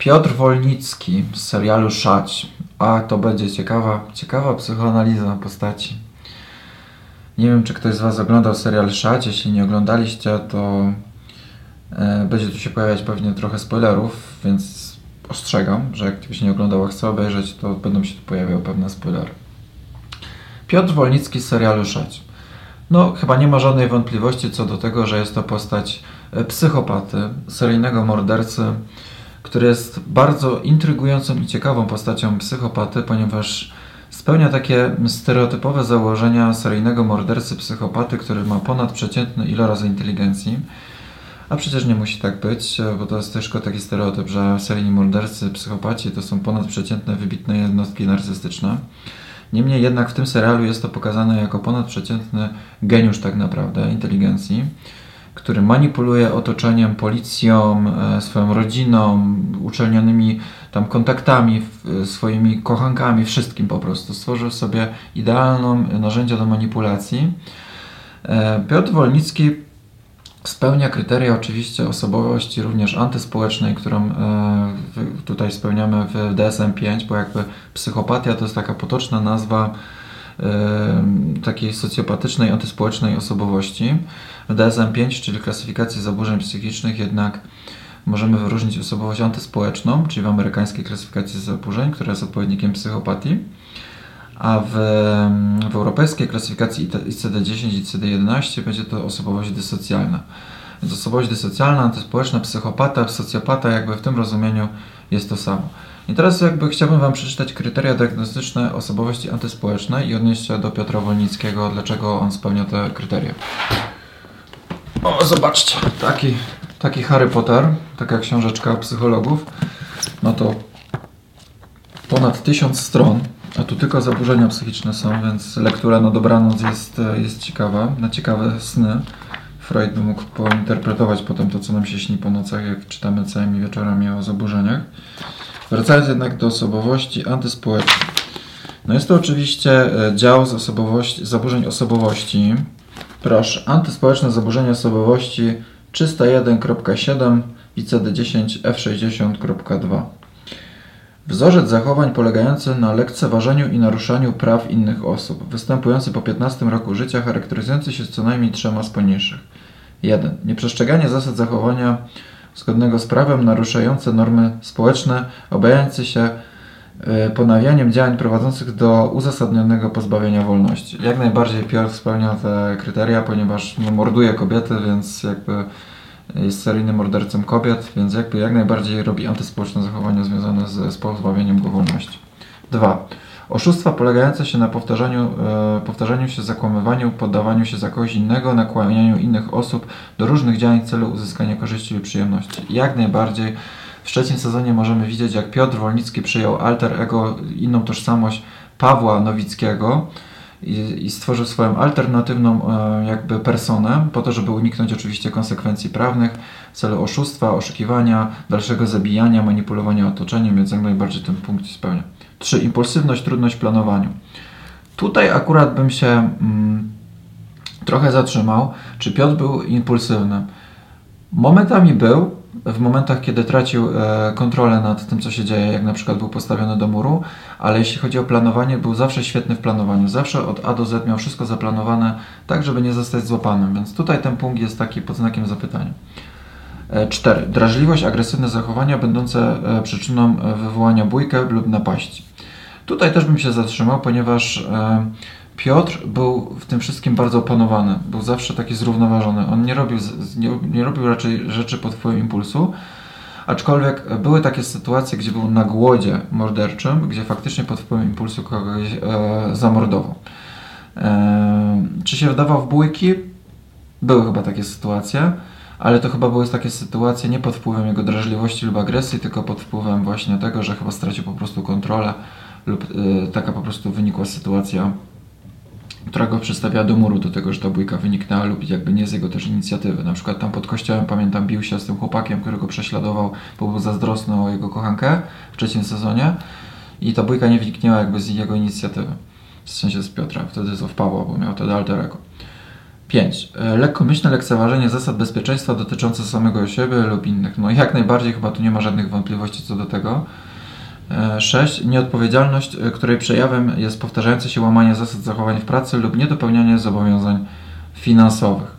Piotr Wolnicki z serialu Szać. A to będzie ciekawa, ciekawa psychoanaliza postaci. Nie wiem, czy ktoś z Was oglądał serial Szać. Jeśli nie oglądaliście, to e, będzie tu się pojawiać pewnie trochę spoilerów, więc ostrzegam, że jak ktoś nie oglądał, a chce obejrzeć, to będą się tu pojawiały pewne spoilery. Piotr Wolnicki z serialu Szać. No, chyba nie ma żadnej wątpliwości co do tego, że jest to postać e, psychopaty, seryjnego mordercy, który jest bardzo intrygującą i ciekawą postacią psychopaty, ponieważ spełnia takie stereotypowe założenia seryjnego mordercy psychopaty, który ma ponadprzeciętny iloraz inteligencji. A przecież nie musi tak być, bo to jest też taki stereotyp, że seryjni mordercy, psychopaci to są ponadprzeciętne, wybitne jednostki narcystyczne. Niemniej jednak w tym serialu jest to pokazane jako ponadprzeciętny geniusz tak naprawdę inteligencji który manipuluje otoczeniem, policją, e, swoją rodziną, uczelnionymi tam kontaktami, swoimi kochankami, wszystkim po prostu. Stworzył sobie idealną narzędzie do manipulacji. E, Piotr Wolnicki spełnia kryteria oczywiście osobowości również antyspołecznej, którą e, tutaj spełniamy w DSM-5, bo jakby psychopatia to jest taka potoczna nazwa takiej socjopatycznej, antyspołecznej osobowości. W DSM-5, czyli klasyfikacji zaburzeń psychicznych, jednak możemy wyróżnić osobowość antyspołeczną, czyli w amerykańskiej klasyfikacji zaburzeń, która jest odpowiednikiem psychopatii, a w, w europejskiej klasyfikacji ICD-10 i ICD-11 będzie to osobowość dysocjalna. Więc osobowość dysocjalna, antyspołeczna, psychopata, socjopata, jakby w tym rozumieniu jest to samo. I teraz jakby chciałbym Wam przeczytać kryteria diagnostyczne osobowości antyspołecznej i odnieść się do Piotra Wolnickiego, dlaczego on spełnia te kryteria. O, zobaczcie, taki, taki Harry Potter, taka książeczka psychologów, no to ponad tysiąc stron, a tu tylko zaburzenia psychiczne są, więc lektura na dobranoc jest, jest ciekawa, na ciekawe sny. Freud by mógł pointerpretować potem to, co nam się śni po nocach, jak czytamy całymi wieczorami o zaburzeniach. Wracając jednak do osobowości antyspołecznej. No jest to oczywiście e, dział z osobowości, zaburzeń osobowości. Proszę, antyspołeczne zaburzenia osobowości 301.7 ICD-10 F60.2 Wzorzec zachowań polegający na lekceważeniu i naruszaniu praw innych osób, występujący po 15 roku życia, charakteryzujący się co najmniej trzema z poniższych. 1. Nieprzestrzeganie zasad zachowania zgodnego z prawem, naruszające normy społeczne, obejające się ponawianiem działań prowadzących do uzasadnionego pozbawienia wolności. Jak najbardziej Piotr spełnia te kryteria, ponieważ no, morduje kobiety, więc jakby jest seryjnym mordercą kobiet, więc jakby jak najbardziej robi antyspołeczne zachowania związane z, z pozbawieniem go wolności. 2. Oszustwa polegające się na powtarzaniu, e, powtarzaniu się, zakłamywaniu, poddawaniu się za kogoś innego, nakłanianiu innych osób do różnych działań w celu uzyskania korzyści lub przyjemności. Jak najbardziej w trzecim sezonie możemy widzieć, jak Piotr Wolnicki przyjął alter ego, inną tożsamość Pawła Nowickiego i, i stworzył swoją alternatywną e, jakby personę, po to, żeby uniknąć oczywiście konsekwencji prawnych w celu oszustwa, oszukiwania, dalszego zabijania, manipulowania otoczeniem, więc jak najbardziej ten punkt spełnia. 3. Impulsywność, trudność w planowaniu. Tutaj akurat bym się mm, trochę zatrzymał, czy Piotr był impulsywny. Momentami był, w momentach, kiedy tracił e, kontrolę nad tym, co się dzieje, jak na przykład był postawiony do muru, ale jeśli chodzi o planowanie, był zawsze świetny w planowaniu. Zawsze od A do Z miał wszystko zaplanowane tak, żeby nie zostać złapanym, więc tutaj ten punkt jest taki pod znakiem zapytania. 4. E, Drażliwość, agresywne zachowania będące e, przyczyną wywołania bójkę lub napaści. Tutaj też bym się zatrzymał, ponieważ Piotr był w tym wszystkim bardzo opanowany. Był zawsze taki zrównoważony. On nie robił, nie, nie robił raczej rzeczy pod wpływem impulsu, aczkolwiek były takie sytuacje, gdzie był na głodzie morderczym, gdzie faktycznie pod wpływem impulsu kogoś e, zamordował. E, czy się wdawał w bójki? Były chyba takie sytuacje, ale to chyba były takie sytuacje nie pod wpływem jego drażliwości lub agresji, tylko pod wpływem właśnie tego, że chyba stracił po prostu kontrolę lub y, taka po prostu wynikła sytuacja, która go przedstawiała do muru, do tego, że ta bójka wyniknęła lub jakby nie z jego też inicjatywy. Na przykład tam pod kościołem, pamiętam, bił się z tym chłopakiem, którego prześladował, bo był zazdrosny o jego kochankę w trzecim sezonie i ta bójka nie wyniknęła jakby z jego inicjatywy. W sensie z Piotra, wtedy z Pawła, bo miał wtedy alterego. 5. Lekkomyślne lekceważenie zasad bezpieczeństwa dotyczące samego siebie lub innych. No jak najbardziej chyba tu nie ma żadnych wątpliwości co do tego. 6. Nieodpowiedzialność, której przejawem jest powtarzające się łamanie zasad zachowań w pracy lub niedopełnianie zobowiązań finansowych.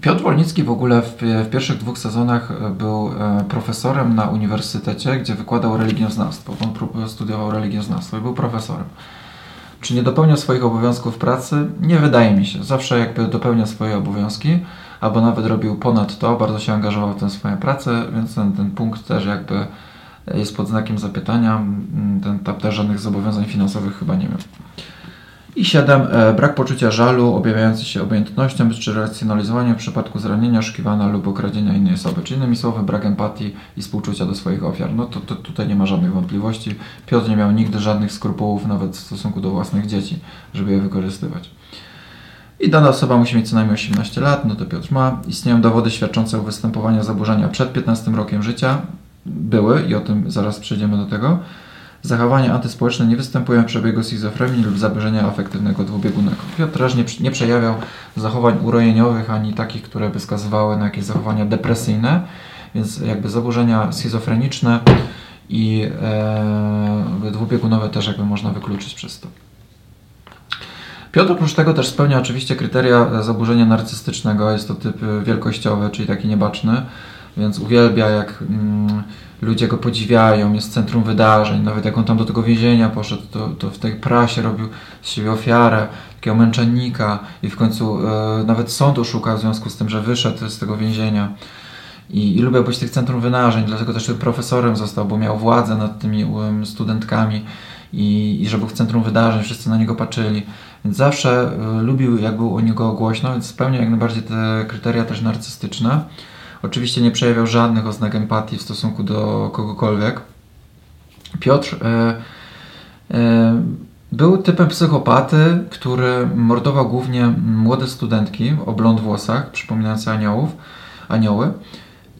Piotr Wolnicki w ogóle w, w, pierwszych dwóch sezonach był profesorem na uniwersytecie, gdzie wykładał religioznawstwo. On studiował religioznawstwo i był profesorem. Czy nie dopełnia swoich obowiązków pracy? Nie wydaje mi się. Zawsze jakby dopełnia swoje obowiązki, albo nawet robił ponad to, bardzo się angażował w tę swoją pracę, więc ten, ten punkt też jakby jest pod znakiem zapytania. Ten, tam też żadnych zobowiązań finansowych chyba nie miał. I 7. E, brak poczucia żalu, objawiający się obojętnością czy racjonalizowaniem w przypadku zranienia, oszukiwania lub okradzienia innej osoby. Czy innymi słowy, brak empatii i współczucia do swoich ofiar. No to, to tutaj nie ma żadnych wątpliwości. Piotr nie miał nigdy żadnych skrupułów, nawet w stosunku do własnych dzieci, żeby je wykorzystywać. I dana osoba musi mieć co najmniej 18 lat, no to Piotr ma. Istnieją dowody świadczące o występowaniu zaburzenia przed 15 rokiem życia. Były i o tym zaraz przejdziemy do tego. Zachowania antyspołeczne nie występują w przebiegu schizofrenii lub zaburzenia afektywnego dwubiegunnego. Piotr nie, nie przejawiał zachowań urojeniowych ani takich, które by wskazywały na jakieś zachowania depresyjne, więc jakby zaburzenia schizofreniczne i e, dwubiegunowe też jakby można wykluczyć przez to. Piotr oprócz tego też spełnia oczywiście kryteria zaburzenia narcystycznego. Jest to typ wielkościowy, czyli taki niebaczny, więc uwielbia jak mm, ludzie go podziwiają, jest centrum wydarzeń. Nawet jak on tam do tego więzienia poszedł, to, to w tej prasie robił z siebie ofiarę, takiego męczennika i w końcu e, nawet sąd oszukał w związku z tym, że wyszedł z tego więzienia. I, I lubię być tych centrum wydarzeń, dlatego też profesorem został, bo miał władzę nad tymi um, studentkami i, i był w centrum wydarzeń, wszyscy na niego patrzyli. Więc zawsze y, lubił, jak był o niego głośno, więc spełniał jak najbardziej te kryteria też narcystyczne. Oczywiście nie przejawiał żadnych oznak empatii w stosunku do kogokolwiek. Piotr e, e, był typem psychopaty, który mordował głównie młode studentki o blond włosach, przypominające aniołów, anioły.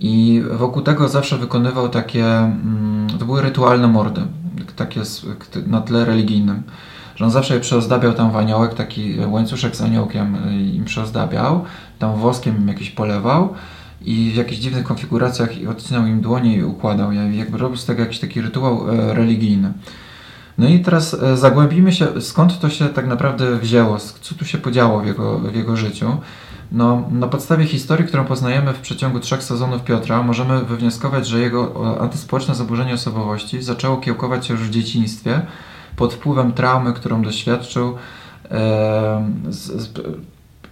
I wokół tego zawsze wykonywał takie, mm, to były rytualne mordy, takie na tle religijnym. Że on zawsze je przeozdabiał tam w aniołek, taki łańcuszek z aniołkiem im przeozdabiał, tam woskiem jakiś polewał i w jakichś dziwnych konfiguracjach odcinał im dłonie i układał je. Jakby robił z tego jakiś taki rytuał e, religijny. No i teraz e, zagłębimy się, skąd to się tak naprawdę wzięło, co tu się podziało w jego, w jego życiu. No, na podstawie historii, którą poznajemy w przeciągu trzech sezonów Piotra, możemy wywnioskować, że jego antyspołeczne zaburzenie osobowości zaczęło kiełkować się już w dzieciństwie pod wpływem traumy, którą doświadczył e, z, z,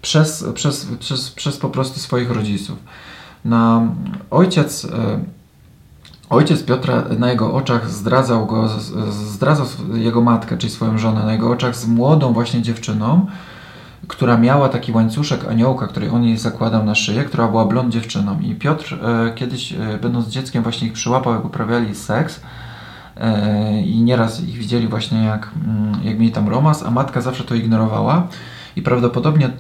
przez, przez, przez, przez po prostu swoich rodziców. Na ojciec, e, ojciec Piotra na jego oczach zdradzał go, zdradzał jego matkę, czyli swoją żonę, na jego oczach z młodą właśnie dziewczyną, która miała taki łańcuszek aniołka, który on jej zakładał na szyję, która była blond dziewczyną. I Piotr e, kiedyś, e, będąc dzieckiem, właśnie ich przyłapał, jak uprawiali seks i nieraz ich widzieli właśnie, jak, mm, jak mieli tam romans, a matka zawsze to ignorowała. I prawdopodobnie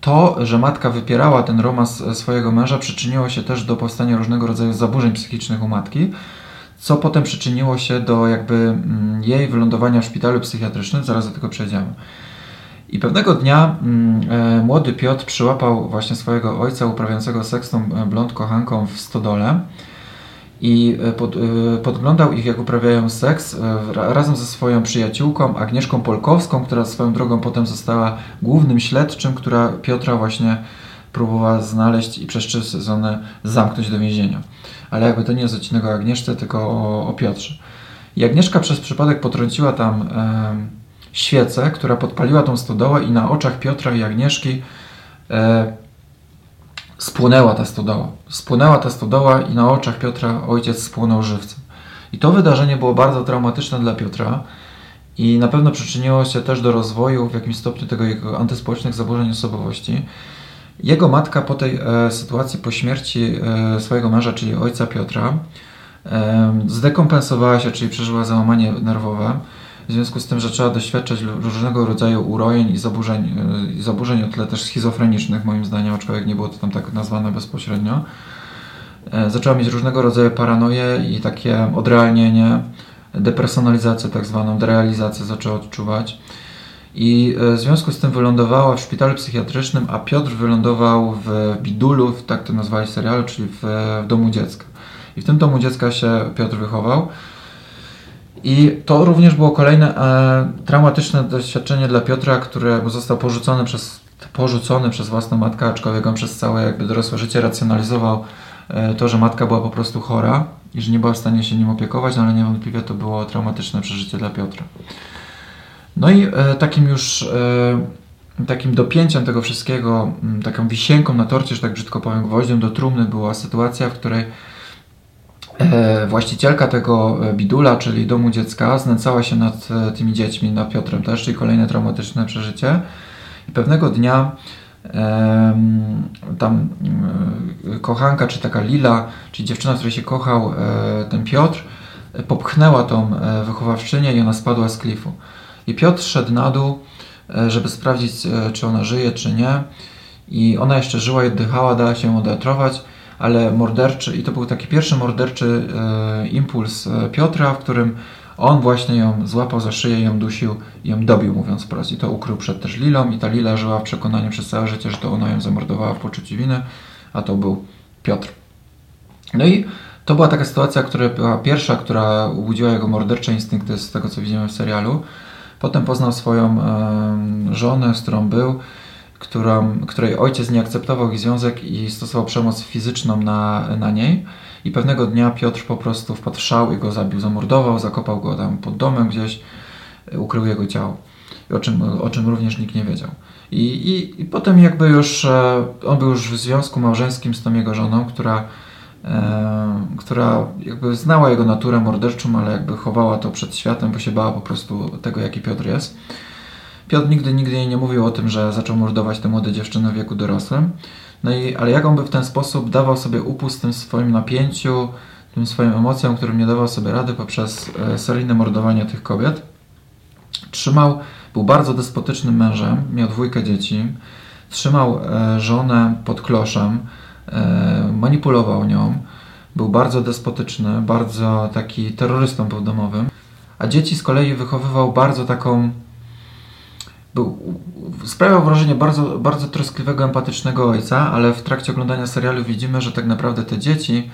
to, że matka wypierała ten romans swojego męża, przyczyniło się też do powstania różnego rodzaju zaburzeń psychicznych u matki, co potem przyczyniło się do jakby mm, jej wylądowania w szpitalu psychiatrycznym, zaraz do tego przejdziemy. I pewnego dnia mm, e, młody Piotr przyłapał właśnie swojego ojca uprawiającego seks tą e, blond kochanką w stodole i e, pod, e, podglądał ich, jak uprawiają seks e, razem ze swoją przyjaciółką Agnieszką Polkowską, która swoją drogą potem została głównym śledczym, która Piotra właśnie próbowała znaleźć i przez trzy sezony zamknąć do więzienia. Ale jakby to nie jest odcinek o Agnieszce, tylko o, o Piotrze. I Agnieszka przez przypadek potrąciła tam e, świecę, która podpaliła tą stodołę i na oczach Piotra i Agnieszki e, spłonęła ta stodoła. Spłonęła ta stodoła i na oczach Piotra ojciec spłonął żywcem. I to wydarzenie było bardzo traumatyczne dla Piotra i na pewno przyczyniło się też do rozwoju w jakimś stopniu tego jego antyspołecznych zaburzeń osobowości. Jego matka po tej e, sytuacji, po śmierci e, swojego męża, czyli ojca Piotra, e, zdekompensowała się, czyli przeżyła załamanie nerwowe w związku z tym, że trzeba doświadczać różnego rodzaju urojeń i zaburzeń, y, i zaburzeń o tyle też schizofrenicznych, moim zdaniem, aczkolwiek nie było to tam tak nazwane bezpośrednio. E, zaczęła mieć różnego rodzaju paranoje i takie odrealnienie, depersonalizację tak zwaną, derealizację zaczęła odczuwać. I e, w związku z tym wylądowała w szpitalu psychiatrycznym, a Piotr wylądował w Bidulu, tak to nazwali serialu, czyli w, w domu dziecka. I w tym domu dziecka się Piotr wychował. I to również było kolejne e, traumatyczne doświadczenie dla Piotra, które został porzucony przez, porzucony przez własną matkę, aczkolwiek on przez całe jakby dorosłe życie racjonalizował e, to, że matka była po prostu chora i że nie była w stanie się nim opiekować, no ale niewątpliwie to było traumatyczne przeżycie dla Piotra. No i e, takim już e, takim dopięciem tego wszystkiego, taką wisienką na torcie, że tak brzydko powiem, gwoździem do trumny była sytuacja, w której właścicielka tego e, bidula, czyli domu dziecka, znęcała się nad e, tymi dziećmi, nad Piotrem też, czyli kolejne traumatyczne przeżycie. I pewnego dnia tam e, kochanka, czy taka Lila, czyli dziewczyna, której się kochał e, ten Piotr, e, popchnęła tą e, wychowawczynię i ona spadła z klifu. I Piotr szedł na dół, e, żeby sprawdzić, e, czy ona żyje, czy nie. I ona jeszcze żyła i oddychała, dała się odetrować, ale morderczy, i to był taki pierwszy morderczy e, impuls e, Piotra, w którym on właśnie ją złapał za szyję, ją dusił i ją dobił, mówiąc wprost. I to ukrył przed też Lilą i ta Lila żyła w przekonaniu przez całe życie, że to ona ją zamordowała w poczuciu winy, a to był Piotr. No i to była taka sytuacja, która była pierwsza, która ubudziła jego mordercze instynkty z tego, co widzimy w serialu. Potem poznał swoją em, żonę, z którą był, którą, której ojciec nie akceptował ich związek i stosował przemoc fizyczną na, na niej. I pewnego dnia Piotr po prostu wpadł szał i go zabił, zamordował, zakopał go tam pod domem gdzieś, ukrył jego ciało. O czym, o czym również nikt nie wiedział. I, i, i potem jakby już, e, on był już w związku małżeńskim z tą jego żoną, która e, która jakby znała jego naturę morderczą, ale jakby chowała to przed światem, bo się bała po prostu tego, jaki Piotr jest. Piotr nigdy, nigdy jej nie mówił o tym, że zaczął mordować te młode dziewczyny w wieku dorosłym. No i, ale jak on by w ten sposób dawał sobie upust tym swoim napięciu, tym swoim emocjom, którym nie dawał sobie rady poprzez e, seryjne mordowanie tych kobiet. Trzymał, był bardzo despotycznym mężem, miał dwójkę dzieci, trzymał e, żonę pod kloszem, e, manipulował nią, był bardzo despotyczny, bardzo taki terrorystą domowym, a dzieci z kolei wychowywał bardzo taką był, sprawiał wrażenie bardzo, bardzo troskliwego, empatycznego ojca, ale w trakcie oglądania serialu widzimy, że tak naprawdę te dzieci,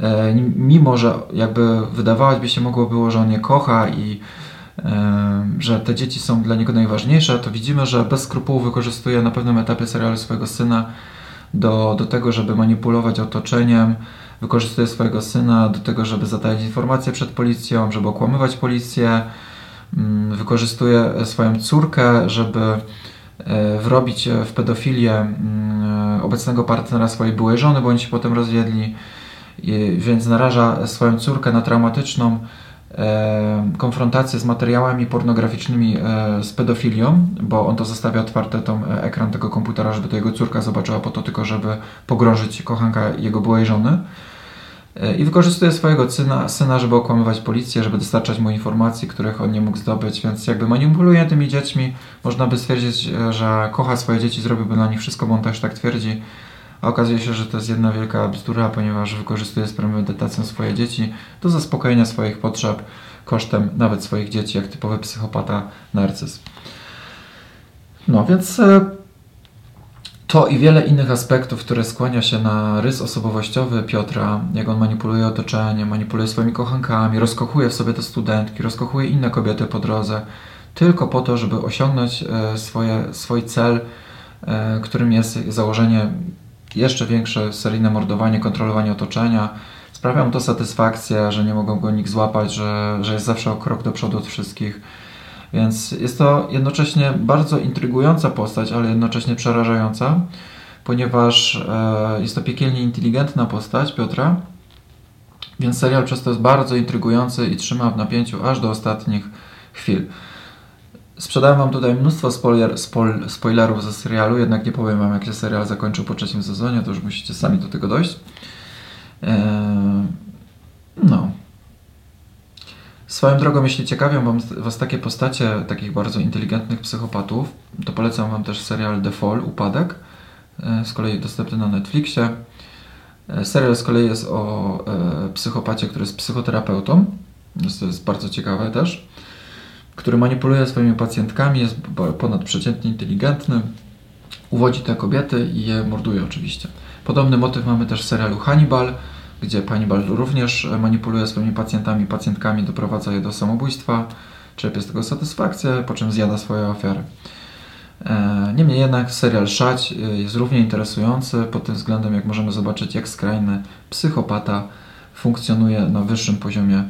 e, mimo że jakby wydawałoby by się mogło było, że on je kocha i e, że te dzieci są dla niego najważniejsze, to widzimy, że bez skrupułów wykorzystuje na pewnym etapie serialu swojego syna do, do tego, żeby manipulować otoczeniem, wykorzystuje swojego syna do tego, żeby zatajać informacje przed policją, żeby okłamywać policję, wykorzystuje swoją córkę, żeby e, wrobić w pedofilię mm, obecnego partnera swojej byłej żony, bo oni się potem rozwiedli, więc naraża swoją córkę na traumatyczną e, konfrontację z materiałami pornograficznymi e, z pedofilią, bo on to zostawia otwarte tą e, ekran tego komputera, żeby to jego córka zobaczyła po to tylko, żeby pogrążyć kochanka jego byłej żony. I wykorzystuje swojego syna, syna, żeby okłamywać policję, żeby dostarczać mu informacji, których on nie mógł zdobyć, więc jakby manipuluje tymi dziećmi. Można by stwierdzić, że kocha swoje dzieci, zrobiłby dla nich wszystko, bo on też tak twierdzi. A okazuje się, że to jest jedna wielka bzdura, ponieważ wykorzystuje z premedytacją swoje dzieci do zaspokojenia swoich potrzeb kosztem nawet swoich dzieci, jak typowy psychopata narcyz. No więc e, to i wiele innych aspektów, które skłania się na rys osobowościowy Piotra, jak on manipuluje otoczeniem, manipuluje swoimi kochankami, rozkochuje w sobie te studentki, rozkochuje inne kobiety po drodze, tylko po to, żeby osiągnąć e, swoje, swój cel, e, którym jest założenie jeszcze większe seryjne mordowanie, kontrolowanie otoczenia. Sprawia mu to satysfakcję, że nie mogą go nikt złapać, że, że jest zawsze o krok do przodu od wszystkich. Więc jest to jednocześnie bardzo intrygująca postać, ale jednocześnie przerażająca, ponieważ e, jest to piekielnie inteligentna postać Piotra, więc serial przez to jest bardzo intrygujący i trzyma w napięciu aż do ostatnich chwil. Sprzedałem Wam tutaj mnóstwo spoiler, spoil, spoilerów ze serialu, jednak nie powiem Wam, jak się serial zakończył po trzecim sezonie, to już musicie sami do tego dojść. Eee, no. Swoją drogą, jeśli ciekawią Was takie postacie takich bardzo inteligentnych psychopatów, to polecam Wam też serial The Fall, Upadek, e, z kolei dostępny na Netflixie. E, Serial z kolei jest o e, psychopacie, który jest psychoterapeutą, to jest bardzo ciekawe też, który manipuluje swoimi pacjentkami, jest ponadprzeciętnie inteligentny, uwodzi te kobiety i je morduje oczywiście. Podobny motyw mamy też w serialu Hannibal, gdzie Hannibal również manipuluje swoimi pacjentami, pacjentkami, doprowadza je do samobójstwa, czerpie z tego satysfakcję, po czym zjada swoje ofiary. E, niemniej jednak serial Szać e, jest równie interesujący pod tym względem, jak możemy zobaczyć, jak skrajny psychopata funkcjonuje na wyższym poziomie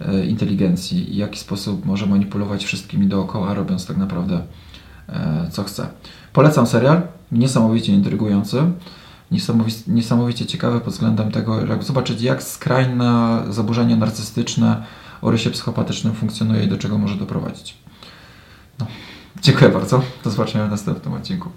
e, inteligencji i w jaki sposób może manipulować wszystkimi dookoła, robiąc tak naprawdę co chce. Polecam serial, niesamowicie intrygujący, niesamowicie, niesamowicie ciekawy pod względem tego, jak zobaczyć, jak skrajne zaburzenie narcystyczne o rysie psychopatycznym funkcjonuje i do czego może doprowadzić. No. Dziękuję bardzo. Do zobaczenia w następnym odcinku.